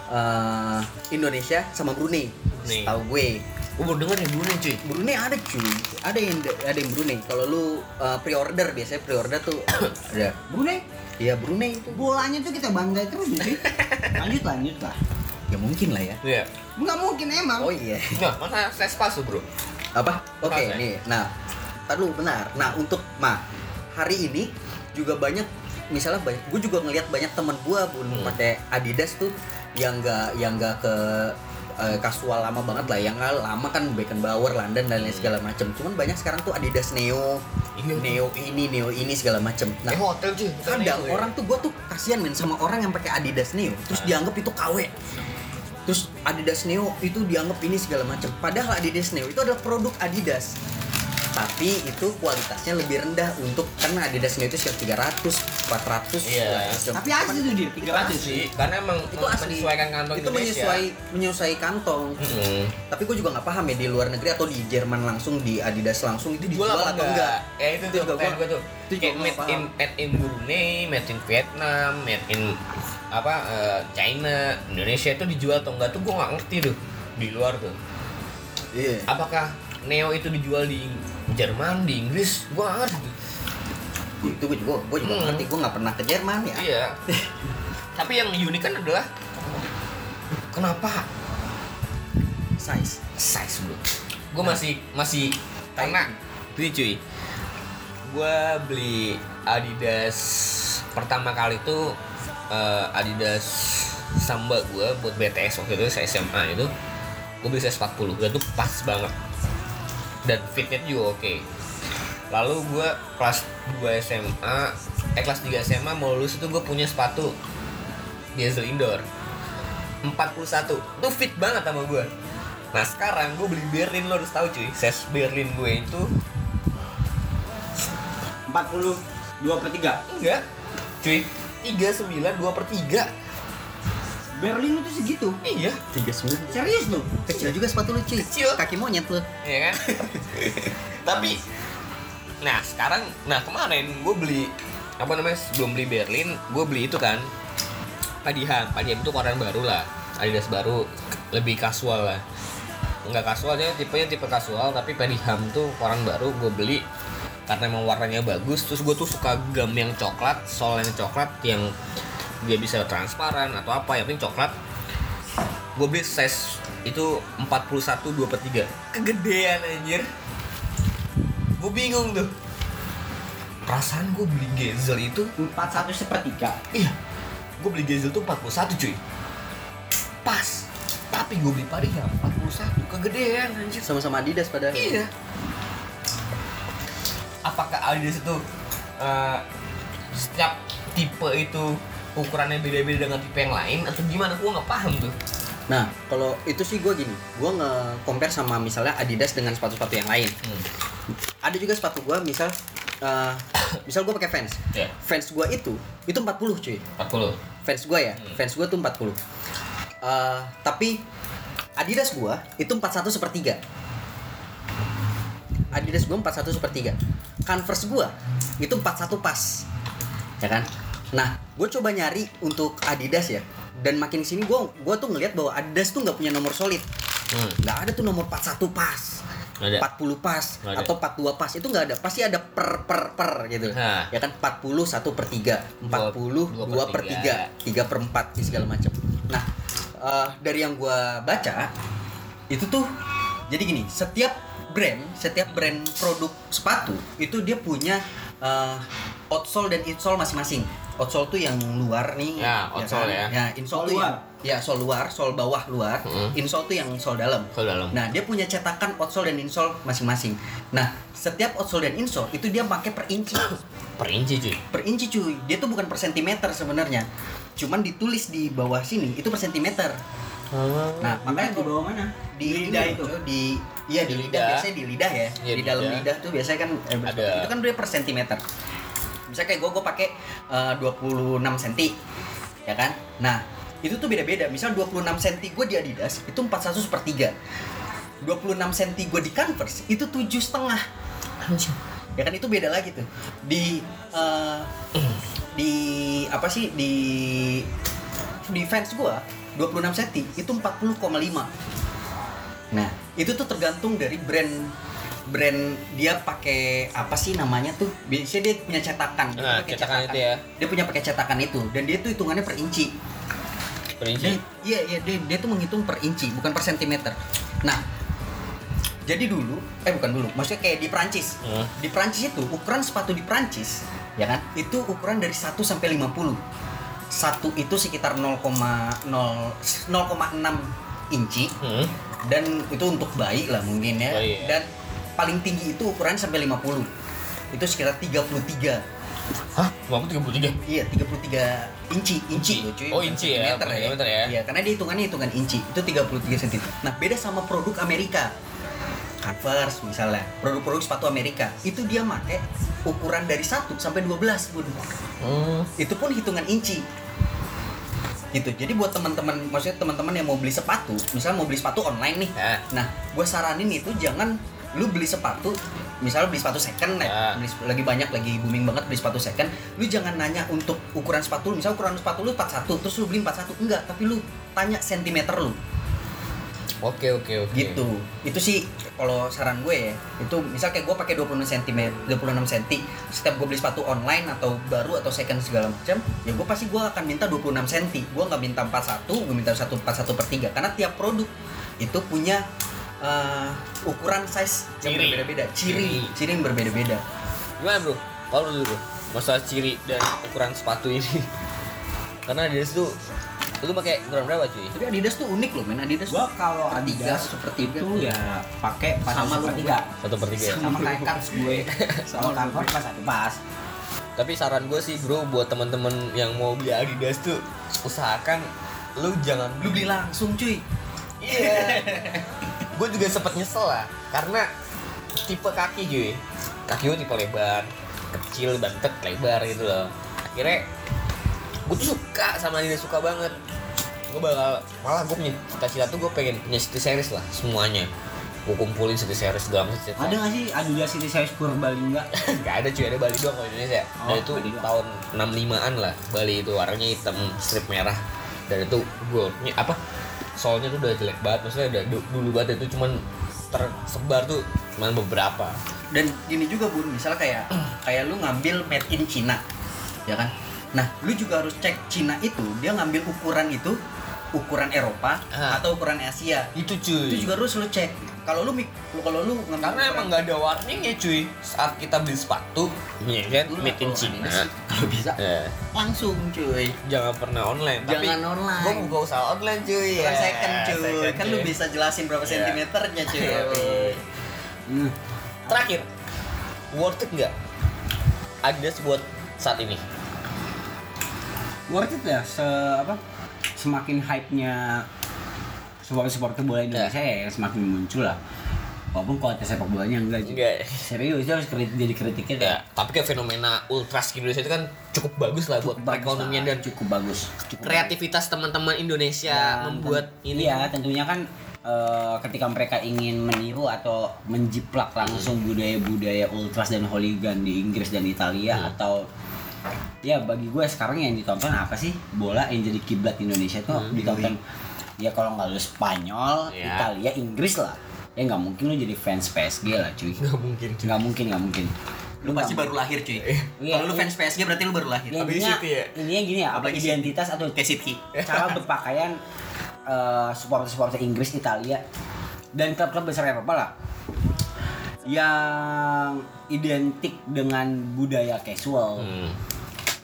uh, Indonesia sama Brunei Brunei. setahu gue Gue baru denger nih Brunei cuy. Brunei ada cuy ada yang ada yang Brunei kalau lu uh, pre-order biasanya pre-order tuh ada Brunei, Iya Brunei itu bolanya tuh kita bangga terus cuy. Lanjut lanjut lah. ya mungkin lah ya Iya. Nggak mungkin emang. oh iya Nah, mana saya palsu bro? apa oke Pas, ya? nih nah dulu benar nah untuk mah hari ini juga banyak misalnya banyak gue juga ngelihat banyak temen gue bun Hmm. pakai Adidas tuh yang enggak yang enggak ke eh, kasual lama banget lah yang lama kan Beckenbauer London dan lain segala macam cuman banyak sekarang tuh Adidas Neo Iya. Neo ini Neo ini segala macam nah Eh hotel cuy. ada itu ya? orang tuh gue tuh kasihan men sama orang yang pakai Adidas Neo terus Ah. dianggap itu KW terus Adidas Neo itu dianggap ini segala macam padahal Adidas Neo itu adalah produk Adidas tapi itu kualitasnya lebih rendah untuk karena Adidas itu sekitar 300 400 Iya. macam. Tapi asli tuh dia Itu 300 asli, karena emang itu asli menyesuaikan kantong itu Indonesia. menyesuai menyesuai kantong Mm-mm. tapi gue juga nggak paham ya di luar negeri atau di Jerman langsung di Adidas langsung itu dijual atau enggak? enggak Ya itu Itu tuh juga pertanyaan gua- gua tuh. itu juga Kayak made in made in Brunei, made in Vietnam, made in apa eh, China, Indonesia itu dijual atau enggak tuh gua nggak ngerti tuh di luar tuh. iya Apakah Neo itu dijual di Jerman, di Inggris? Gua nggak ngerti. Tuh. itu gue juga gue juga Hmm. ngerti gue nggak pernah ke Jerman ya. Iya. Tapi yang unik kan adalah kenapa? Size. Size bro. Gue masih masih karena ini cuy. Gue beli Adidas pertama kali itu eh, Adidas Samba gue buat BTS waktu itu saya SMA itu. Gue beli size 40 dan itu pas banget dan fitnya juga oke. Lalu gue kelas 2 SMA eh kelas 3 SMA mau lulus itu gue punya sepatu Diesel Indoor. 41 itu fit banget sama gue nah sekarang gue beli Berlin lo harus tahu cuy size Berlin gue itu 40 2 per 3 enggak. Cuy 39 2 per 3 Berlin itu segitu? Iya. Tiga sembilan serius lu? Kecil juga sepatu lu cuy. Kecil. kaki monyet lu. Iya kan? Tapi nah sekarang nah kemarin gue beli apa namanya sebelum beli Berlin gue beli itu kan Padiham Padiham itu koran baru lah Adidas baru lebih kasual lah. Nggak kasual aja tipenya tipe kasual tapi Padiham tuh koran baru gue beli karena emang warnanya bagus terus gue tuh suka gam yang coklat sol yang coklat yang dia bisa transparan atau apa yang penting coklat. Gue beli size itu 41 2 per 3 kegedean anjir. Gue bingung tuh. Perasaan gue beli Gezel itu 41 sepertiga. Iya. Gue beli Gezel tuh 41 cuy. Pas. Tapi gue beli Pariha 41 kegedean anjir. Sama-sama Adidas padahal. Iya. Apakah Adidas itu eh, setiap tipe itu ukurannya beda-beda dengan tipe yang lain atau gimana? Gue nggak paham tuh. Nah kalau itu sih gue gini gue nge-compare sama misalnya Adidas dengan sepatu-sepatu yang lain. Hmm. ada juga sepatu gue misal eh, misal gue pakai fans ya. Fans gue itu itu 40 cuy. 40 fans gue ya Hmm. fans gue tuh 40 Eh, tapi Adidas gue itu 41 sepertiga. Adidas gue 41 sepertiga. Converse gue itu 41 pas. Ya kan nah gue coba nyari untuk Adidas ya. Dan makin sini gue gua tuh ngelihat bahwa Adidas tuh nggak punya nomor solid. Hmm. ada tuh nomor 41 pas ada. 40 pas ada. atau 42 pas. Itu nggak ada. Pasti ada per per per gitu. Hah. ya kan? 40 1 per 3 40 Dua- 2 dua per per 3 3 per 4 segala macam. Nah eh, dari yang gua baca itu tuh jadi gini setiap brand setiap brand produk sepatu itu dia punya eh, outsole dan insole masing-masing outsole tuh yang luar nih Ya, outsole ya. ya insole Sole tuh luar. yang ya sole luar sole bawah luar Hmm. insole tuh yang sole dalam Kalau dalam. Nah, dia punya cetakan outsole dan insole masing-masing. Nah, setiap outsole dan insole itu dia pakai per inci. Per inci cuy. Per inci cuy. Dia tuh bukan per sentimeter sebenarnya. Cuman ditulis di bawah sini itu per sentimeter. Nah, makanya di bawah mana? di, Di lidah itu. di iya di, Di lidah. lidah. biasanya di lidah ya. Iya, di di dalam lidah. lidah tuh biasanya kan eh, Ada. itu kan dia per sentimeter. Misalnya kayak gue gue pakai eh, 26 cm. Ya kan? Nah, itu tuh beda-beda. Misal 26 cm gue di Adidas itu 41 per 3. 26 cm gue di Converse itu tujuh setengah ya kan itu beda lagi tuh di eh, di apa sih di di fans gua 26 cm itu 40,5 nah itu tuh tergantung dari brand brand dia pakai apa sih namanya tuh biasanya dia punya cetakan dia Nah, pakai cetakan itu ya. dia punya pakai cetakan itu dan dia tuh hitungannya per inci Per inci. iya iya dia, dia tuh menghitung per inci bukan per sentimeter nah jadi dulu eh bukan dulu maksudnya kayak di Prancis Hmm. di Prancis itu ukuran sepatu di Prancis ya kan itu ukuran dari 1 sampai 50 satu itu sekitar 0,0 0,6 inci Hmm. dan itu untuk bayi lah mungkin ya Bayi, ya. dan paling tinggi itu ukuran sampai 50 itu sekitar 33 Hah? Kamu 33? Iya, 33 inci, inci loh cuy. Oh, inci ya, sentimeter bukan sentimeter ya. Iya, karena dia hitungannya hitungan inci. Itu 33 cm. Nah, beda sama produk Amerika. Converse misalnya, produk-produk sepatu Amerika, itu dia pakai ukuran dari 1 sampai 12, Bun. Hmm. Itu pun hitungan inci. Gitu. Jadi buat teman-teman, maksudnya teman-teman yang mau beli sepatu, misalnya mau beli sepatu online nih. Ya. Nah, gue saranin itu jangan lu beli sepatu, misalnya beli sepatu second Ya. ya, beli, lagi banyak lagi booming banget beli sepatu second, lu jangan nanya untuk ukuran sepatu, lu, misalnya ukuran sepatu lu 41, terus lu beli 41 enggak, tapi lu tanya sentimeter lu, Oke oke oke. gitu. Itu sih kalau saran gue ya, itu misal kayak gue pakai 26 cm, 26 cm, setiap gue beli sepatu online atau baru atau second segala macam, ya gue pasti gue akan minta 26 cm, gue nggak minta 41, gue minta 1 41 per 3 karena tiap produk itu punya eh, ukuran size yang Ciri. berbeda-beda, ciri, ciri yang berbeda-beda. Gimana bro? Kalau dulu bro, masalah ciri dan ukuran sepatu ini. Karena Adidas tuh, lu pakai ukuran berapa cuy? Tapi Adidas tuh unik loh, men Adidas. Gua kalau Adidas seperti itu ya pakai pas Sama lu. tiga. Satu per tiga. ya? Sama kayak Kats gue. Sama kantor pas satu pas. Tapi saran gue sih bro, buat teman-teman yang mau beli Adidas tuh, usahakan lu jangan lu beli langsung cuy. Iya. gue juga sempet nyesel lah, karena tipe kaki cuy. Kaki gue tipe lebar, kecil, bantet, lebar gitu loh. Akhirnya gue tuh suka sama Adidas suka banget. Gue bakal malah gue punya cita-cita tuh gue pengen punya city series lah semuanya. Gue kumpulin city series segala macam. Ada nggak sih Adidas City Size Purbalingga? Gak ada cuy, ada Bali doang kalau Indonesia. Dan Oh, itu Bali tahun 65-an lah. Bali itu warnanya hitam, strip merah. Dan itu goldnya apa? Soalnya tuh udah jelek banget, maksudnya udah du- dulu banget itu cuman tersebar tuh cuman beberapa. Dan gini juga bun, misal kayak kayak lu ngambil made in China, ya kan? Nah, lu juga harus cek Cina itu dia ngambil ukuran itu ukuran Eropa Ah. atau ukuran Asia. Itu cuy. Itu juga harus lu cek. Kalau lu mik- kalau lu karena emang nggak ada warningnya cuy. Saat kita beli sepatu, ini kan Lu made in kalau China. Adidas, Kalau bisa Ya, langsung cuy. jangan pernah online. Tapi Jangan online. Gue buka usaha online cuy. Ya, second cuy. second, kan lu cuy. bisa jelasin berapa Iya. sentimeternya cuy. Yoi. Hmm. Terakhir, worth it nggak Adidas buat saat ini? Worth it ya se apa? Semakin hype-nya supporter-supporter bola Indonesia ya semakin muncul lah. Walaupun kualitas sepak bolanya enggak. Enggak. Serius itu harus kritik, jadi kritiknya Ya, tapi kayak fenomena ultras di Indonesia itu kan cukup bagus lah buat Bagus perekonomian dan cukup bagus. Cukup kreativitas teman-teman Indonesia Dan membuat ini. Iya, tentunya kan eh, ketika mereka ingin meniru atau menjiplak langsung budaya-budaya ultras dan hooligan di Inggris dan Italia Hmm. atau ya bagi gue sekarang yang ditonton apa sih bola yang jadi kiblat Indonesia tuh Hmm, ditonton ya kalau nggak lu Spanyol Ya. Italia Inggris lah ya nggak mungkin lu jadi fans PSG lah cuy nggak mungkin cuy. nggak mungkin nggak mungkin Lu pasti baru lahir cuy. Iya, Kalau lu iya. fans PSG berarti lu baru lahir. Ya, intinya, City ya? intinya gini ya, apa Apalagi identitas atau City. cara berpakaian eh, supporter-supporter Inggris, Italia, dan klub-klub besar Eropa lah yang identik dengan budaya casual. Hmm.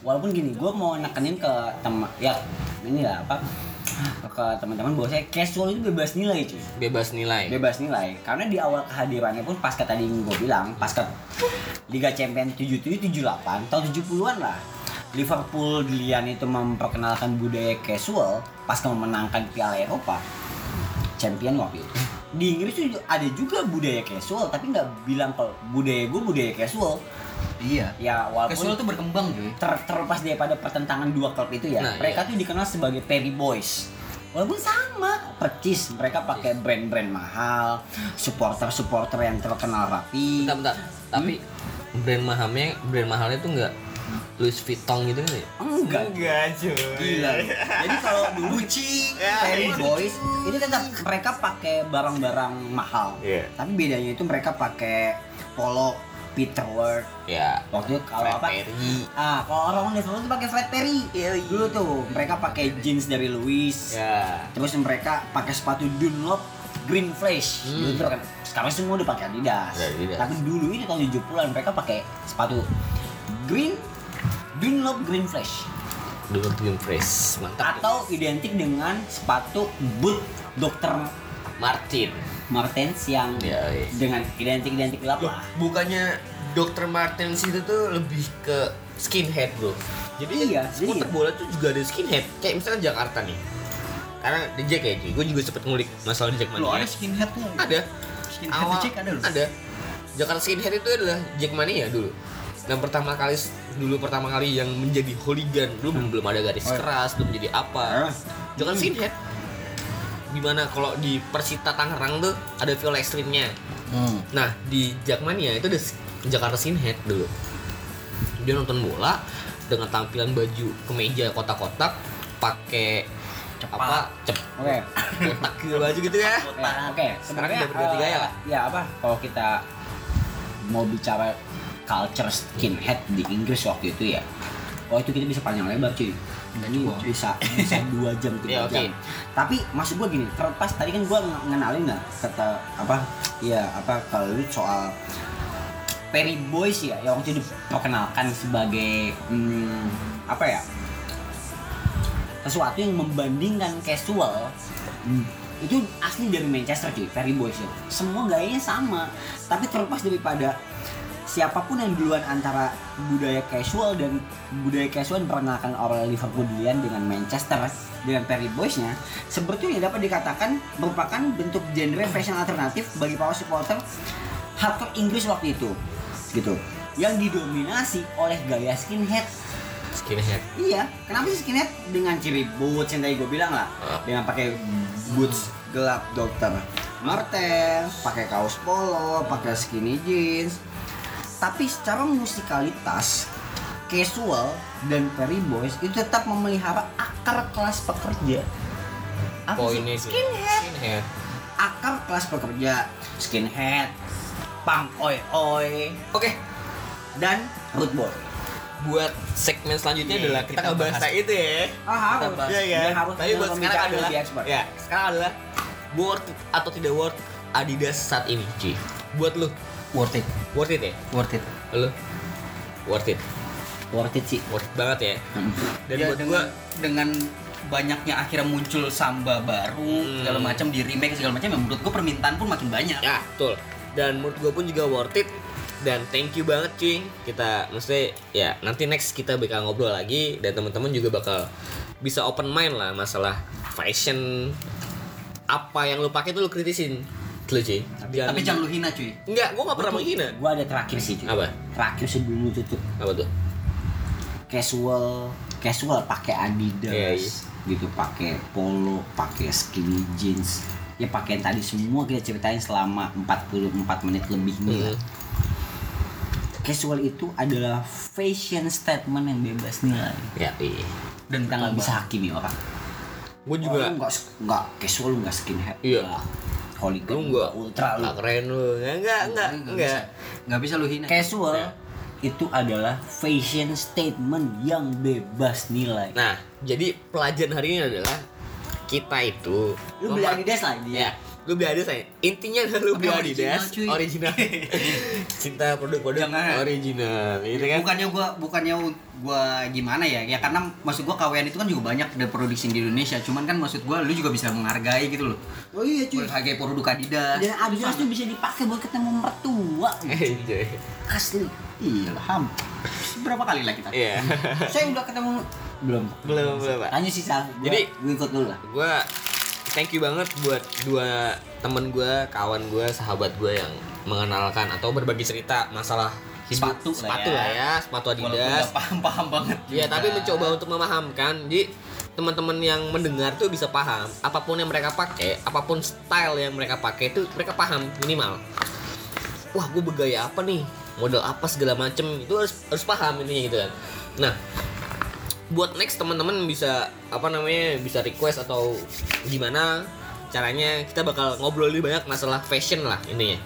Walaupun gini, gue mau nekenin ke teman, ya ini lah apa ke teman-teman bahwa saya casual itu bebas nilai cuy. Bebas nilai. bebas nilai. Karena di awal kehadirannya pun pasca tadi gue bilang pasca Liga Champions 77 78 tahun 70-an lah. Liverpool dilian itu memperkenalkan budaya casual pasca memenangkan Piala Eropa. Champion waktu itu. Di Inggris tuh ada juga budaya casual tapi nggak bilang kalau budaya gue budaya casual Iya. ya Casual walaupun tuh berkembang cuy. ter- terlepas daripada pertentangan dua klub itu ya Nah, mereka iya. tuh dikenal sebagai Perry Boys walaupun sama percis mereka pakai brand-brand mahal supporter-supporter yang terkenal rapi Bentar, bentar. Tapi brand mahalnya, brand mahalnya tuh nggak Louis Vuitton gitu kan ya? enggak Enggak cuy. gila jadi kalau dulu Perry Boys itu tetap mereka pakai barang-barang mahal Iya. tapi bedanya itu mereka pakai polo Peter Ward Ya. waktu itu kalau apa Perry. ah kalau orang Liverpool tuh pakai Fred Perry dulu tuh mereka pakai jeans dari Louis Ya. terus mereka pakai sepatu Dunlop Green Flash Hmm. dulu tuh kan sekarang semua udah pakai Adidas. Adidas. tapi dulu itu tahun 70-an mereka pakai sepatu Green Dunlop Green Flash Dulu Green Fresh. Mantap. atau identik dengan sepatu boot Dr. Martin. Martens yang Ya, iya. dengan identik-identik gelap Loh, lah. bukannya Dr. Martens itu tuh lebih ke skinhead bro? Jadi Iya, supporter jadi- bola tuh juga ada skinhead. Kayak misalnya Jakarta nih. Karena di Jack ya gue juga sempet ngulik masalah di Jack Mania. ada skinhead tuh. ada. Skinhead Awal- Jack ada lu. ada. Jakarta skinhead itu adalah Jack Mania dulu. Dan pertama kali dulu pertama kali yang menjadi hooligan. Dulu belum belum ada garis Oh, iya. keras belum jadi apa. Ah. Jakarta skinhead di mana kalau di Persita Tangerang tuh ada viola ekstrimnya Hmm. Nah di Jakmania itu ada Jakarta Skinhead dulu. Dia nonton bola dengan tampilan baju kemeja kotak-kotak, pakai apa cep oke kotak gitu baju gitu ya. Ya, Oke, udah berganti eh, gaya lah. Ya apa? Kalau kita mau bicara culture skinhead di Inggris waktu itu ya, oh itu kita bisa panjang lebar cuy. Enggak Ini bisa bisa dua jam Ya, tiga oke. jam. Tapi maksud gua gini, terlepas tadi kan gua ng- ngenalin nggak kata apa? Ya apa kalau lu soal Perry Boys ya, yang waktu itu diperkenalkan sebagai hmm, apa ya? sesuatu yang membandingkan casual itu asli dari Manchester cuy Perry Boys itu semua gayanya sama tapi terlepas daripada siapa pun yang duluan antara budaya casual dan budaya casual diperkenalkan oleh Liverpool duluan dengan Manchester dengan Perry Boysnya sebetulnya dapat dikatakan merupakan bentuk genre fashion alternatif bagi para supporter hardcore Inggris waktu itu gitu yang didominasi oleh gaya skinhead Skinhead. Iya, kenapa sih skinhead dengan ciri boots yang tadi gue bilang lah, Ah. dengan pakai boots gelap dokter Martens, pakai kaos polo, pakai skinny jeans. Tapi secara musikalitas, casual dan Perry Boys itu tetap memelihara akar kelas pekerja. Apa sih? Poinnya sih. Skinhead. Skinhead. Akar kelas pekerja, skinhead, punk oi oi, Oke, dan root boy. buat segmen selanjutnya Iya, adalah kita, kita ngebahas bahas. itu ya. Ah, harus. Kita bahas. Iya Dia kan? harus Tapi buat sekarang adalah ya, sekarang adalah worth atau tidak worth Adidas saat ini, cuy. Buat lu, Worth it. worth it ya? Worth it. Lu worth it. Worth it sih. Worth it banget ya. Dan Ya, buat dengan, gua dengan banyaknya akhirnya muncul samba baru Hmm. segala macam di remake segala macam ya menurut gua permintaan pun makin banyak. Ya, betul. Dan menurut gue pun juga worth it. Dan thank you banget cuy. Kita mesti ya nanti next kita bakal ngobrol lagi dan teman-teman juga bakal bisa open mind lah masalah fashion apa yang lu pakai tuh lu kritisin. Cuy. Tapi jangan lu hina cuy. Enggak, gua gak pernah menghina. Gua ada terakhir sih cuy. Apa? Terakhir sebelum lu tutup. Apa tuh? Casual, casual pakai Adidas, Iya, iya. gitu, pakai polo, pakai skinny jeans. Ya pakai yang tadi semua kita ceritain selama 44 menit lebih nih. Hmm. casual itu adalah fashion statement yang bebas nilai ya iya dan kita nggak bisa hakimi orang gue juga nggak nggak casual lu nggak skinhead Iya. nggak hooligan lu lu nggak nggak ultra lu. nggak keren lu. Enggak enggak enggak enggak nggak bisa. Lu hina. Casual Iya. itu adalah fashion statement yang bebas nilai. Nah jadi pelajaran hari ini adalah kita itu lu beli mema- Adidas lah dia ya lu beli Adidas aja intinya adalah lu beli original, Adidas cuy. original. Cinta produk-produk Jangan. original gitu kan? Bukannya gua bukannya gua gimana ya? Ya karena maksud gua KWN itu kan juga banyak dari produksi di Indonesia. Cuman kan maksud gua lu juga bisa menghargai gitu loh. Oh iya menghargai produk Adidas. Dan Adidas tuh bisa dipakai buat ketemu mertua. Enjoy. asli. Iya ham. Berapa kali lah kita? Iya. saya udah ketemu belum. Belum belum pak. tanya sih Sal Gua- Jadi- gue ikut dulu lah. Gue thank you banget buat dua temen gue, kawan gue, sahabat gue yang mengenalkan atau berbagi cerita masalah hidup Sepatu lah sepatu ya. lah ya, sepatu walaupun Adidas. nggak paham-paham banget Iya, tapi mencoba untuk memahamkan. Jadi teman-teman yang mendengar tuh bisa paham apa pun yang mereka pakai, apa pun style yang mereka pakai itu mereka paham minimal. Wah, gue bergaya apa nih? Model apa segala macem itu harus harus paham intinya gitu kan. Nah, buat next teman-teman bisa apa namanya bisa request atau gimana caranya kita bakal ngobrol lebih banyak masalah fashion lah intinya.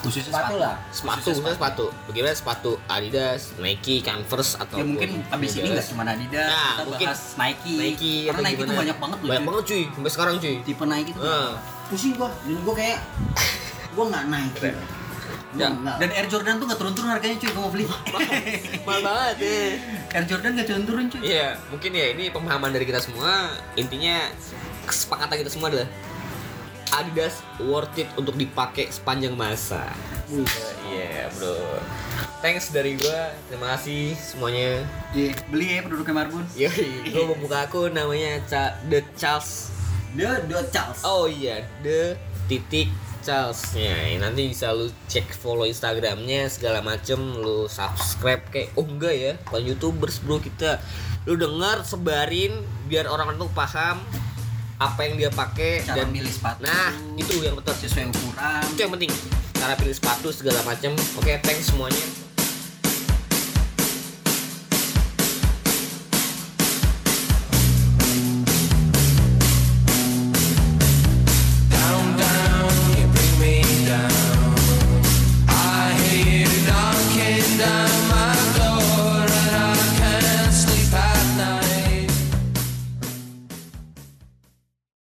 Khususnya Sepatu lah. sepatu Khususnya sepatu. sepatu. Bagaimana sepatu? Adidas Nike Converse atau ya mungkin abis ini nggak cuma Adidas Nah, kita mungkin bahas Nike, Nike karena atau Nike itu banyak banget loh banyak banget cuy. Sampai sekarang cuy. Tipe Nike itu Nah, pusing gua. Dan gua kayak gua nggak. Gua Ya. nggak- dan Air Jordan tuh nggak turun-turun harganya cuy gua mau beli mahal banget ya Air Jordan nggak turun-turun cuy Iya, mungkin ya ini pemahaman dari kita semua. Intinya kesepakatan kita semua adalah Adidas worth it untuk dipakai sepanjang masa. Iya, bro. Thanks dari gua. Terima kasih semuanya. Iya, beli ya penduduknya Marbun Yoi, gua membuka akun namanya Ca The Charles. The The Charles Oh iya, The titik Charles. Ya, nanti bisa lu cek follow Instagramnya segala macem, lu subscribe kayak oh enggak ya, bukan youtubers bro kita. Lu denger, sebarin biar orang tuh paham apa yang dia pakai cara dan milih sepatu. Nah itu yang betul. Sesuai ukuran. Itu yang penting. Cara pilih sepatu segala macam oke thanks semuanya